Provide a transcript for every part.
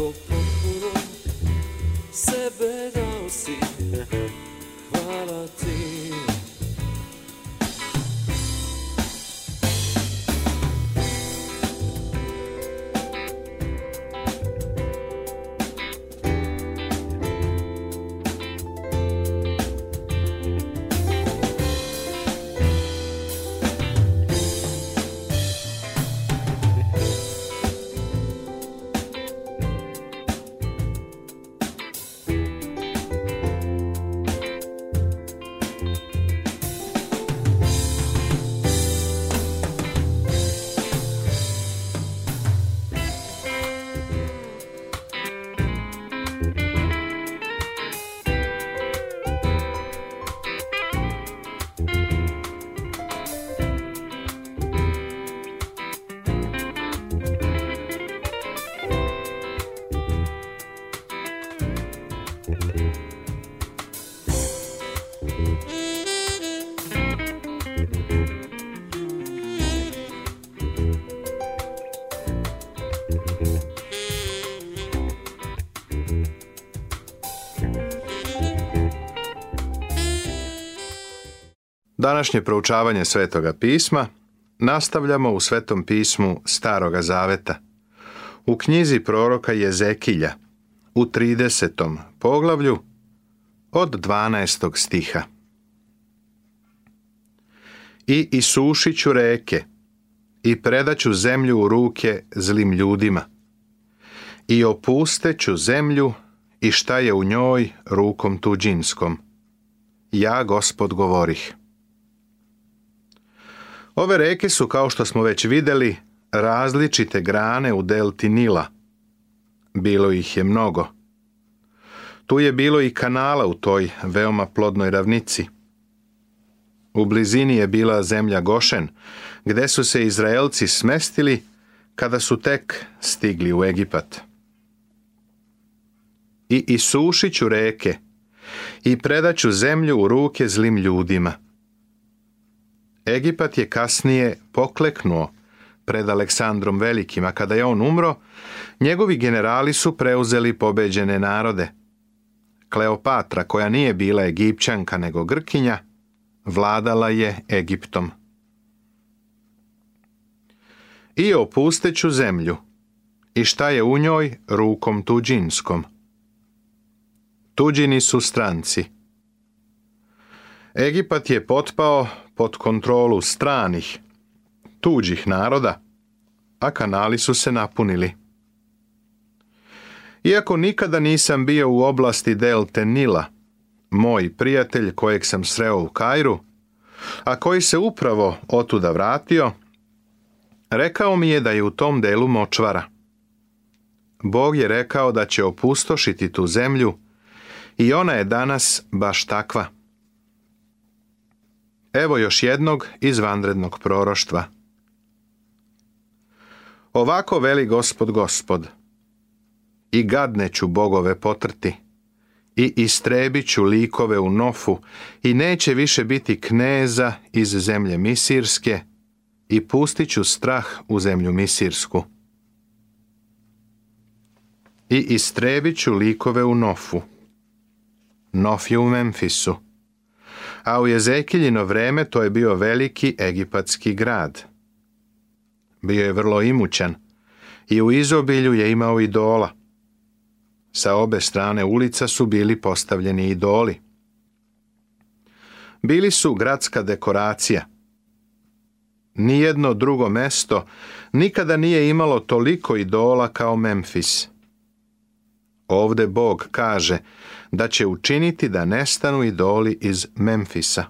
tako potpuno sebe dao si, hvala ti. Današnje proučavanje Svetoga pisma nastavljamo u Svetom pismu Staroga zaveta. U knjizi proroka Jezekilja u 30. poglavlju od 12. stiha. I ću reke i predaću zemlju u ruke zlim ljudima i opusteću zemlju i šta je u njoj rukom tuđinskom. Ja gospod govorih. Ove reke su, kao što smo već vidjeli, različite grane u delti Nila. Bilo ih je mnogo. Tu je bilo i kanala u toj veoma plodnoj ravnici. U blizini je bila zemlja Gošen, gde su se Izraelci smestili kada su tek stigli u Egipat. I isušiću reke i predaću zemlju u ruke zlim ljudima – Egipat je kasnije pokleknuo pred Aleksandrom Velikim, a kada je on umro, njegovi generali su preuzeli pobeđene narode. Kleopatra, koja nije bila Egipćanka nego Grkinja, vladala je Egiptom. I opusteću zemlju, i šta je u njoj rukom tuđinskom. Tuđini su stranci. Egipat je potpao pod kontrolu stranih, tuđih naroda, a kanali su se napunili. Iako nikada nisam bio u oblasti Delte Nila, moj prijatelj kojeg sam sreo u Kairu, a koji se upravo otuda vratio, rekao mi je da je u tom delu močvara. Bog je rekao da će opustošiti tu zemlju i ona je danas baš takva. Evo još jednog iz izvanrednog proroštva. Ovako veli gospod gospod. I gadne ću bogove potrti, i istrebiću ću likove u nofu, i neće više biti kneza iz zemlje Misirske, i pustit ću strah u zemlju Misirsku. I istrebiću ću likove u nofu. Nof je u Memfisu a u Jezekiljino vreme to je bio veliki egipatski grad. Bio je vrlo imućan i u izobilju je imao idola. Sa obe strane ulica su bili postavljeni idoli. Bili su gradska dekoracija. Nijedno drugo mesto nikada nije imalo toliko idola kao Memfis. Ovde Bog kaže – da će učiniti da nestanu idoli iz Memfisa.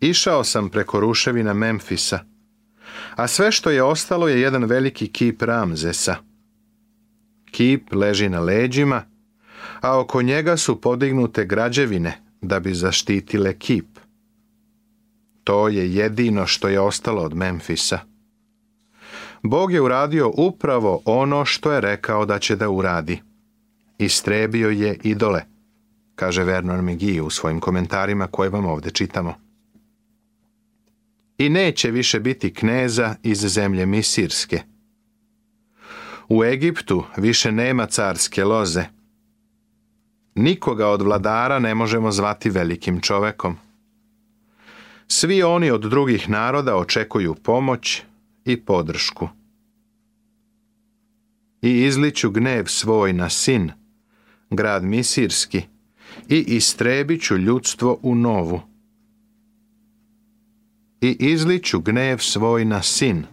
Išao sam preko ruševina Memfisa, a sve što je ostalo je jedan veliki kip Ramzesa. Kip leži na leđima, a oko njega su podignute građevine da bi zaštitile kip. To je jedino što je ostalo od Memfisa. Bog je uradio upravo ono što je rekao da će da uradi. Istrebio je idole, kaže Vernon McGee u svojim komentarima koje vam ovdje čitamo. I neće više biti kneza iz zemlje Misirske. U Egiptu više nema carske loze. Nikoga od vladara ne možemo zvati velikim čovekom. Svi oni od drugih naroda očekuju pomoć i podršku. I izliću gnev svoj na sin, grad Misirski, i istrebit ću ljudstvo u novu. I izliću gnev svoj na sin.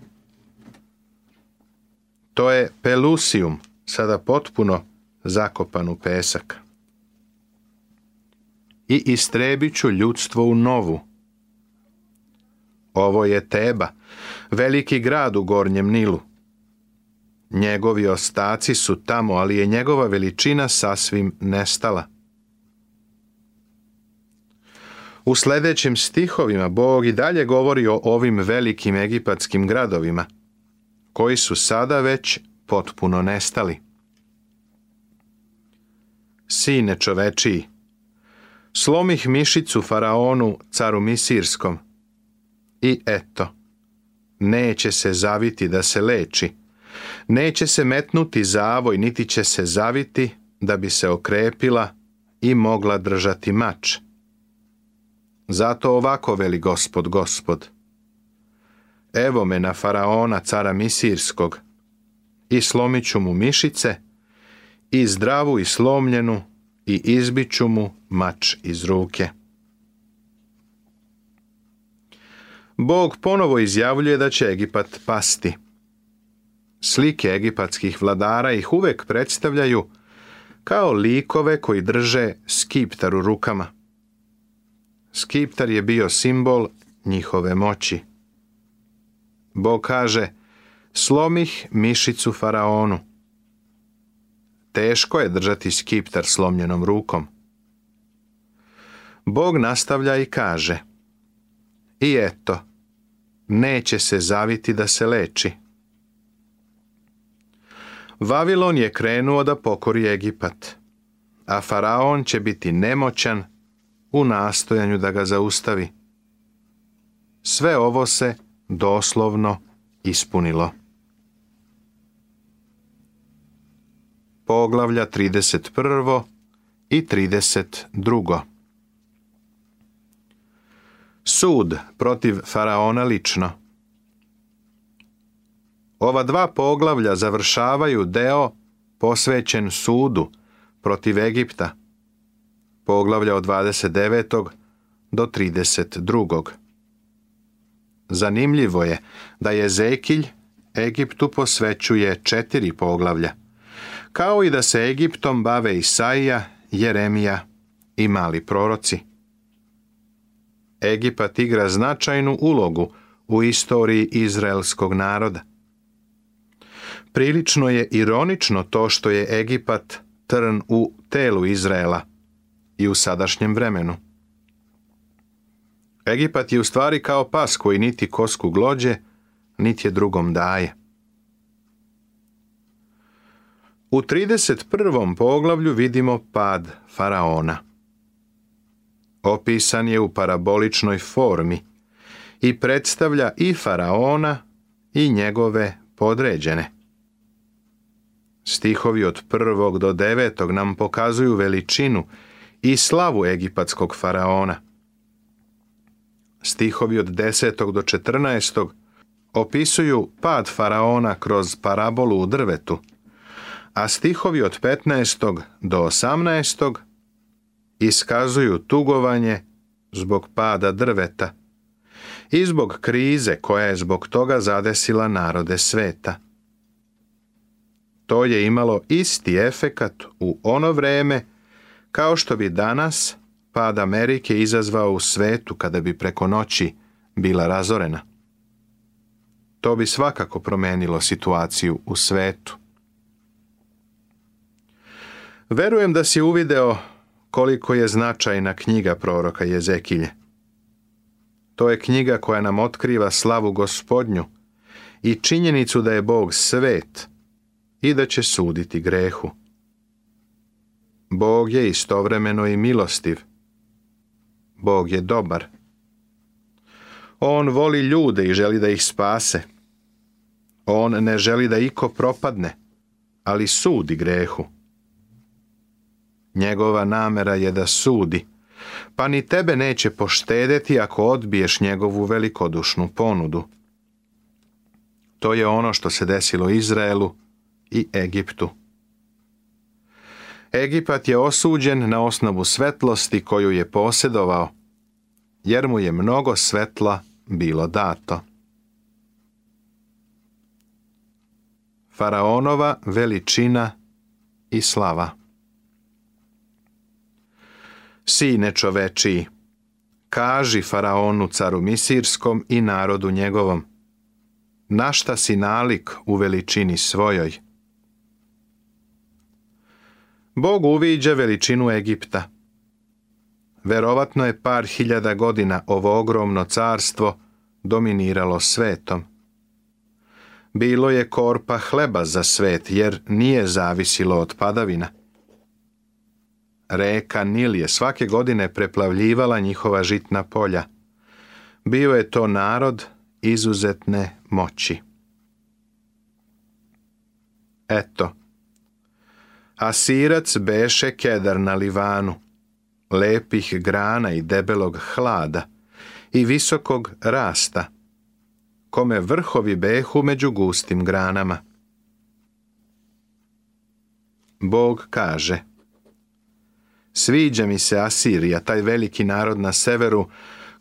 To je Pelusium, sada potpuno zakopan u pesak. I istrebit ću ljudstvo u novu. Ovo je Teba, veliki grad u Gornjem Nilu. Njegovi ostaci su tamo, ali je njegova veličina sasvim nestala. U sljedećim stihovima Bog i dalje govori o ovim velikim egipatskim gradovima, koji su sada već potpuno nestali. Sine čovečiji, slomih mišicu faraonu, caru Misirskom, i eto, neće se zaviti da se leči, Neće se metnuti zavoj, niti će se zaviti da bi se okrepila i mogla držati mač. Zato ovako veli gospod, gospod. Evo me na faraona cara Misirskog i slomit ću mu mišice i zdravu i slomljenu i izbiću mu mač iz ruke. Bog ponovo izjavljuje da će Egipat pasti. Slike egipatskih vladara ih uvek predstavljaju kao likove koji drže skiptar u rukama. Skiptar je bio simbol njihove moći. Bog kaže, slomih mišicu faraonu. Teško je držati skiptar slomljenom rukom. Bog nastavlja i kaže, i eto, neće se zaviti da se leči. Vavilon je krenuo da pokori Egipat, a Faraon će biti nemoćan u nastojanju da ga zaustavi. Sve ovo se doslovno ispunilo. Poglavlja 31. i 32. Sud protiv Faraona lično ova dva poglavlja završavaju deo posvećen sudu protiv Egipta. Poglavlja od 29. do 32. Zanimljivo je da Zekilj Egiptu posvećuje četiri poglavlja, kao i da se Egiptom bave Isaija, Jeremija i mali proroci. Egipat igra značajnu ulogu u istoriji izraelskog naroda. Prilično je ironično to što je Egipat trn u telu Izraela i u sadašnjem vremenu. Egipat je u stvari kao pas koji niti kosku glođe, niti je drugom daje. U 31. poglavlju vidimo pad faraona. Opisan je u paraboličnoj formi i predstavlja i faraona i njegove podređene. Stihovi od prvog do devetog nam pokazuju veličinu i slavu egipatskog faraona. Stihovi od desetog do četrnaestog opisuju pad faraona kroz parabolu u drvetu, a stihovi od 15. do osamnaestog iskazuju tugovanje zbog pada drveta i zbog krize koja je zbog toga zadesila narode sveta to je imalo isti efekat u ono vrijeme kao što bi danas pad Amerike izazvao u svetu kada bi preko noći bila razorena. To bi svakako promijenilo situaciju u svetu. Verujem da si uvideo koliko je značajna knjiga proroka Jezekilje. To je knjiga koja nam otkriva slavu gospodnju i činjenicu da je Bog svet, i da će suditi grehu. Bog je istovremeno i milostiv. Bog je dobar. On voli ljude i želi da ih spase. On ne želi da iko propadne, ali sudi grehu. Njegova namera je da sudi, pa ni tebe neće poštedeti ako odbiješ njegovu velikodušnu ponudu. To je ono što se desilo Izraelu i Egiptu. Egipat je osuđen na osnovu svetlosti koju je posjedovao, jer mu je mnogo svetla bilo dato. Faraonova veličina i slava Sine čovečiji, kaži Faraonu caru Misirskom i narodu njegovom, našta si nalik u veličini svojoj? Bog uviđa veličinu Egipta. Verovatno je par hiljada godina ovo ogromno carstvo dominiralo svetom. Bilo je korpa hleba za svet jer nije zavisilo od padavina. Reka Nil je svake godine preplavljivala njihova žitna polja. Bio je to narod izuzetne moći. Eto, Asirac beše kedar na livanu, lepih grana i debelog hlada i visokog rasta, kome vrhovi behu među gustim granama. Bog kaže Sviđa mi se Asirija, taj veliki narod na severu,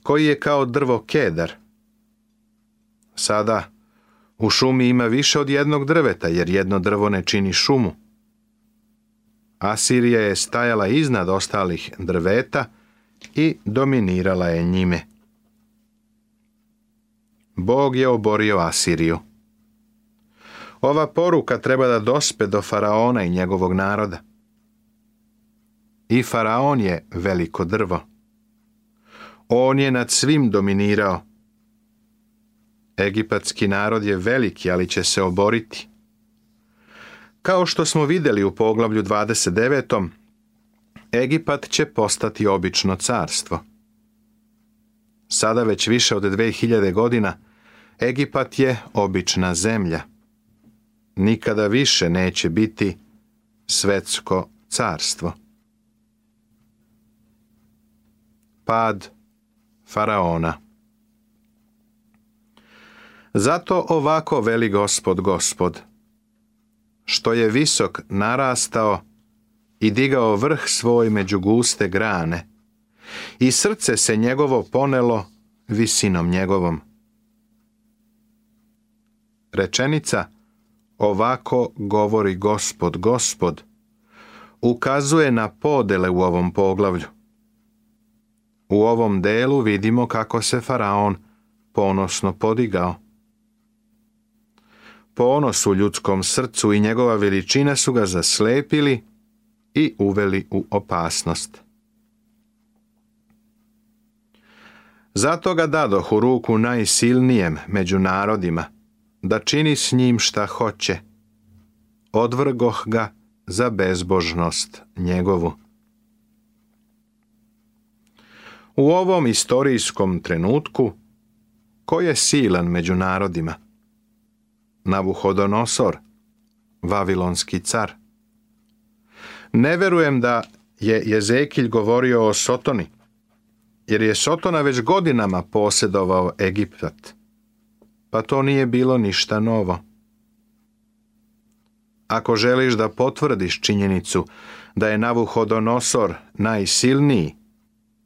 koji je kao drvo kedar. Sada u šumi ima više od jednog drveta, jer jedno drvo ne čini šumu. Asirija je stajala iznad ostalih drveta i dominirala je njime. Bog je oborio Asiriju. Ova poruka treba da dospe do faraona i njegovog naroda. I faraon je veliko drvo. On je nad svim dominirao. Egipatski narod je veliki, ali će se oboriti. Kao što smo vidjeli u poglavlju 29. Egipat će postati obično carstvo. Sada već više od 2000 godina Egipat je obična zemlja. Nikada više neće biti svetsko carstvo. Pad faraona Zato ovako veli gospod gospod što je visok narastao i digao vrh svoj među guste grane, i srce se njegovo ponelo visinom njegovom. Rečenica ovako govori gospod, gospod, ukazuje na podele u ovom poglavlju. U ovom delu vidimo kako se faraon ponosno podigao ponos u ljudskom srcu i njegova veličina su ga zaslepili i uveli u opasnost. Zato ga dadoh u ruku najsilnijem među narodima, da čini s njim šta hoće. Odvrgoh ga za bezbožnost njegovu. U ovom istorijskom trenutku ko je silan među narodima? Navuhodonosor, Vavilonski car. Ne verujem da je Jezekilj govorio o Sotoni, jer je Sotona već godinama posjedovao Egiptat. pa to nije bilo ništa novo. Ako želiš da potvrdiš činjenicu da je Navuhodonosor najsilniji,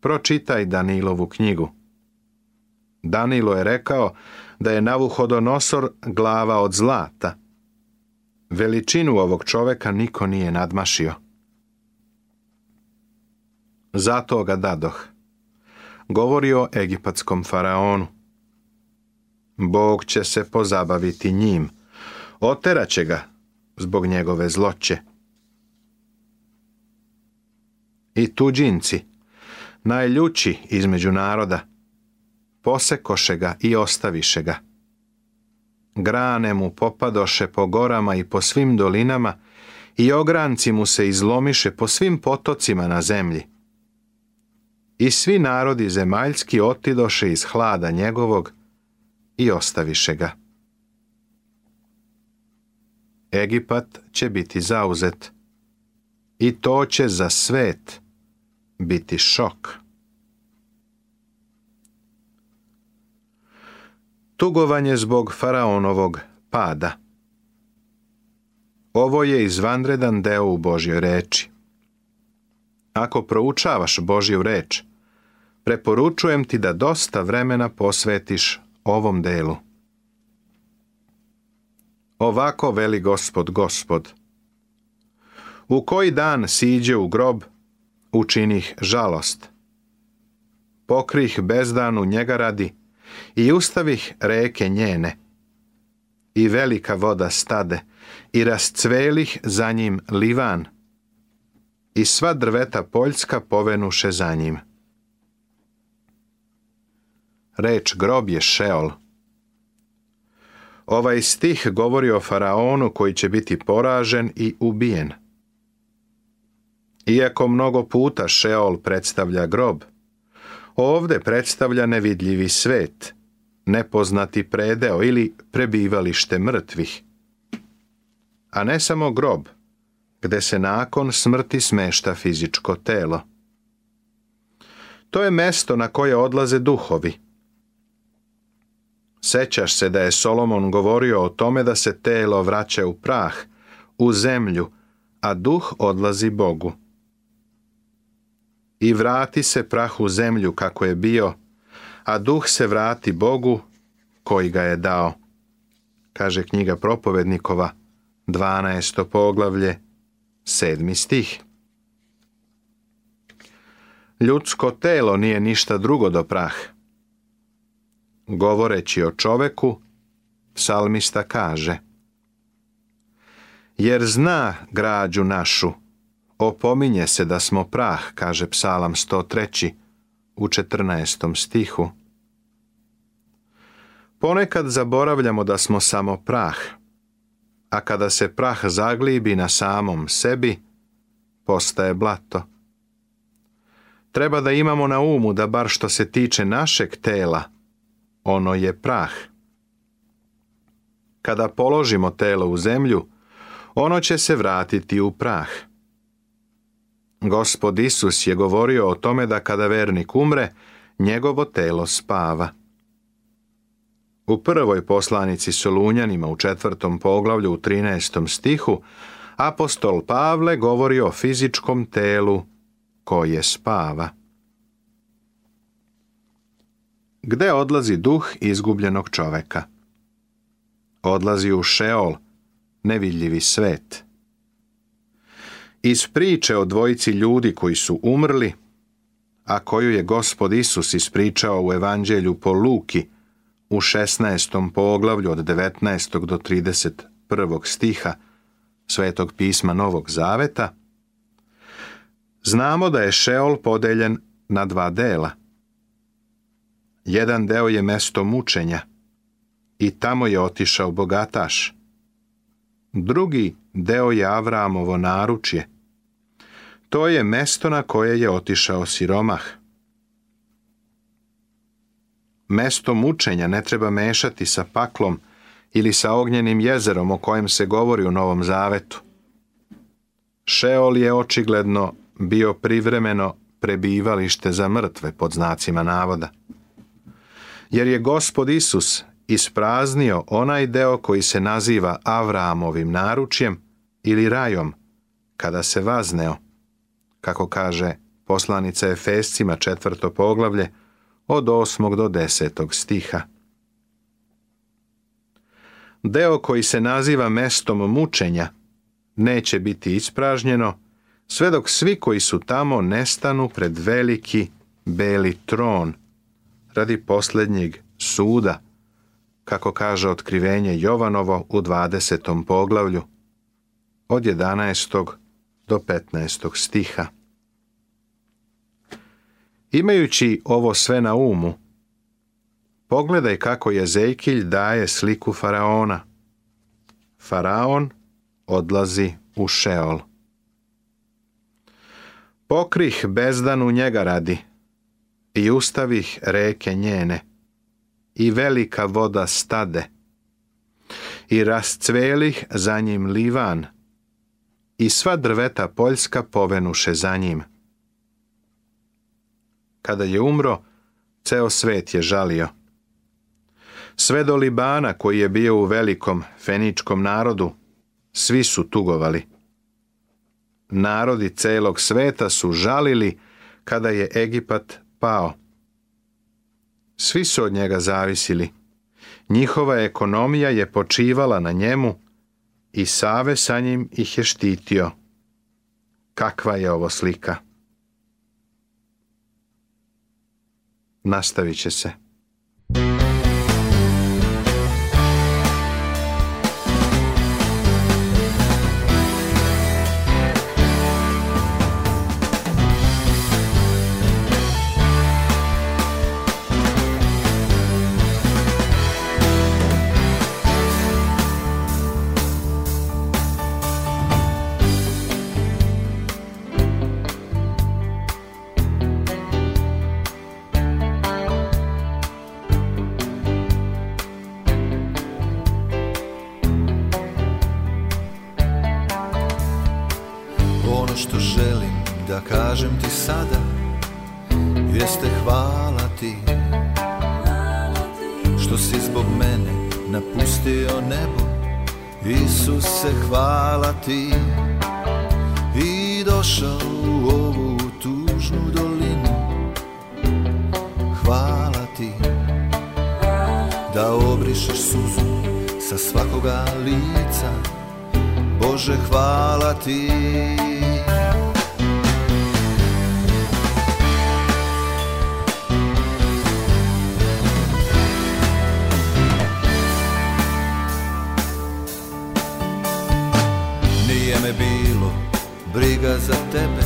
pročitaj Danilovu knjigu. Danilo je rekao da je Navuhodonosor glava od zlata. Veličinu ovog čoveka niko nije nadmašio. Zato ga dadoh. Govori o egipatskom faraonu. Bog će se pozabaviti njim. Oteraće ga zbog njegove zloće. I tuđinci, najljući između naroda, posekoše ga i ostaviše ga. Grane mu popadoše po gorama i po svim dolinama i ogranci mu se izlomiše po svim potocima na zemlji. I svi narodi zemaljski otidoše iz hlada njegovog i ostaviše ga. Egipat će biti zauzet i to će za svet biti šok. Tugovanje zbog faraonovog pada. Ovo je izvanredan deo u Božjoj reči. Ako proučavaš Božju reč, preporučujem ti da dosta vremena posvetiš ovom delu. Ovako veli gospod gospod. U koji dan siđe u grob, učinih žalost. Pokrih bezdanu njega radi, i ustavih reke njene, i velika voda stade, i rascvelih za njim livan, i sva drveta poljska povenuše za njim. Reč grob je Šeol. Ovaj stih govori o faraonu koji će biti poražen i ubijen. Iako mnogo puta Šeol predstavlja grob, Ovde predstavlja nevidljivi svet, nepoznati predeo ili prebivalište mrtvih. A ne samo grob, gde se nakon smrti smešta fizičko telo. To je mesto na koje odlaze duhovi. Sećaš se da je Solomon govorio o tome da se telo vraća u prah, u zemlju, a duh odlazi Bogu i vrati se prah u zemlju kako je bio, a duh se vrati Bogu koji ga je dao. Kaže knjiga propovednikova, 12. poglavlje, 7. stih. Ljudsko telo nije ništa drugo do prah. Govoreći o čoveku, psalmista kaže Jer zna građu našu, Opominje se da smo prah, kaže psalam 103. u 14. stihu. Ponekad zaboravljamo da smo samo prah, a kada se prah zaglibi na samom sebi, postaje blato. Treba da imamo na umu da bar što se tiče našeg tela, ono je prah. Kada položimo telo u zemlju, ono će se vratiti u prah. Gospod Isus je govorio o tome da kada vernik umre, njegovo telo spava. U prvoj poslanici Solunjanima u četvrtom poglavlju u 13. stihu apostol Pavle govori o fizičkom telu koje spava. Gde odlazi duh izgubljenog čoveka? Odlazi u Šeol, nevidljivi svet. Iz priče o dvojici ljudi koji su umrli, a koju je gospod Isus ispričao u Evanđelju po Luki u 16. poglavlju od 19. do 31. stiha Svetog pisma Novog Zaveta, znamo da je Šeol podeljen na dva dela. Jedan deo je mesto mučenja i tamo je otišao bogataš. Drugi deo je Avramovo naručje to je mesto na koje je otišao siromah. Mesto mučenja ne treba mešati sa paklom ili sa ognjenim jezerom o kojem se govori u Novom Zavetu. Šeol je očigledno bio privremeno prebivalište za mrtve pod znacima navoda. Jer je gospod Isus ispraznio onaj deo koji se naziva Avramovim naručjem ili rajom, kada se vazneo, kako kaže poslanica Efescima četvrto poglavlje od 8. do desetog stiha. Deo koji se naziva mestom mučenja neće biti ispražnjeno sve dok svi koji su tamo nestanu pred veliki beli tron radi posljednjeg suda, kako kaže otkrivenje Jovanovo u 20. poglavlju od 11 do 15. stiha. Imajući ovo sve na umu, pogledaj kako Jezejkilj daje sliku faraona. Faraon odlazi u Šeol. Pokrih bezdan u njega radi i ustavih reke njene i velika voda stade i rascvelih za njim livan i sva drveta Poljska povenuše za njim. Kada je umro, ceo svet je žalio. Sve do Libana, koji je bio u velikom feničkom narodu, svi su tugovali. Narodi celog sveta su žalili kada je Egipat pao. Svi su od njega zavisili. Njihova ekonomija je počivala na njemu, i Save sa njim ih je štitio. Kakva je ovo slika? Nastavit će se. jeste hvala ti Što si zbog mene napustio nebo Isuse hvala ti I došao u ovu tužnu dolinu Hvala ti Da obrišeš suzu sa svakoga lica Bože hvala ti briga za tebe,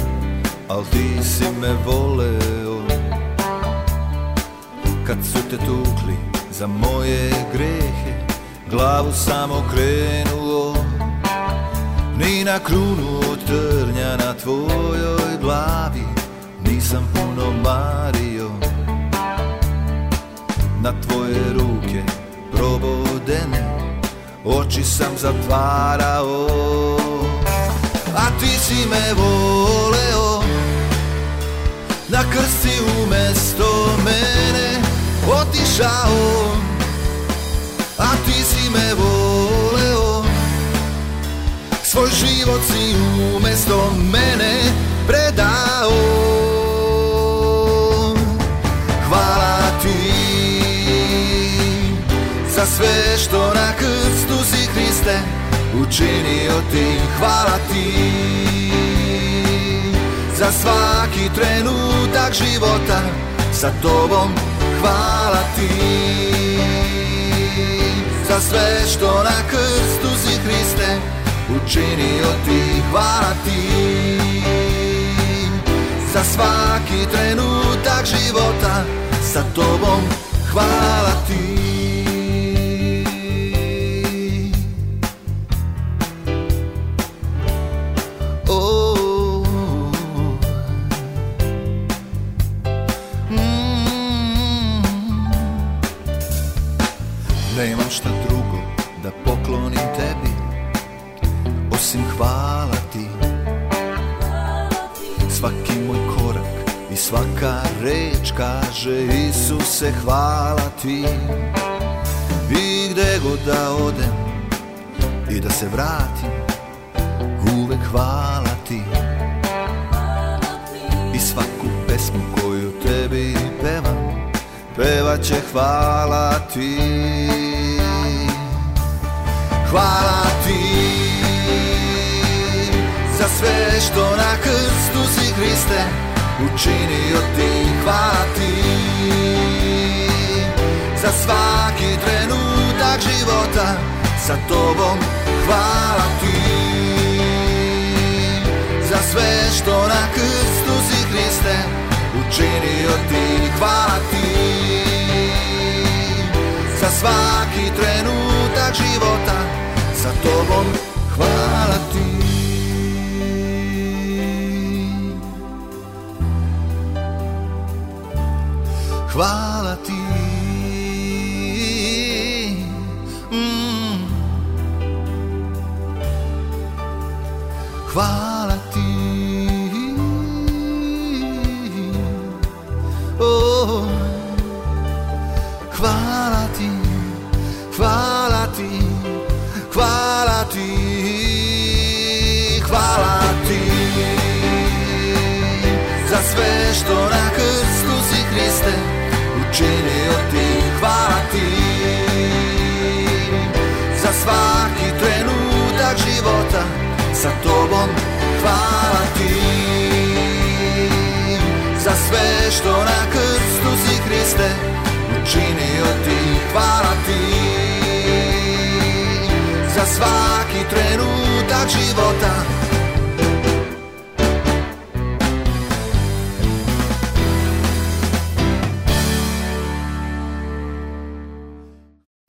al ti si me voleo Kad su te tukli za moje grehe, glavu sam okrenuo Ni na krunu od trnja na tvojoj glavi, nisam puno mario Na tvoje ruke probodene, oči sam zatvarao ti si me voleo Na krsti umesto mene otišao A ti si me voleo Svoj život si umesto mene predao Hvala ti za sve što na krstu si Hriste učinio ti Hvala ti za svaki trenutak života Sa tobom hvala ti Za sve što na krstu si Hriste Učinio ti hvala ti Za svaki trenutak života Sa tobom hvala ti i da se vratim Uvek hvala ti I svaku pesmu koju tebi pevam peva će hvala ti Hvala ti Za sve što na krstu si Hriste Učinio ti hvala ti Za svaki trenutak života Sa tobom Hvala ti za sve što na krstu si Hriste učinio ti. Hvala ti za svaki trenutak života sa tobom. Hvala ti. Hvala ti. Hvala ti oh, Hvala ti Hvala ti Hvala ti Hvala ti Za sve što na krstu si Hriste Učinio ti Hvala ti Za svaki trenutak života sa tobom Hvala ti za sve što na krstu si Hriste učinio ti Hvala ti za svaki trenutak života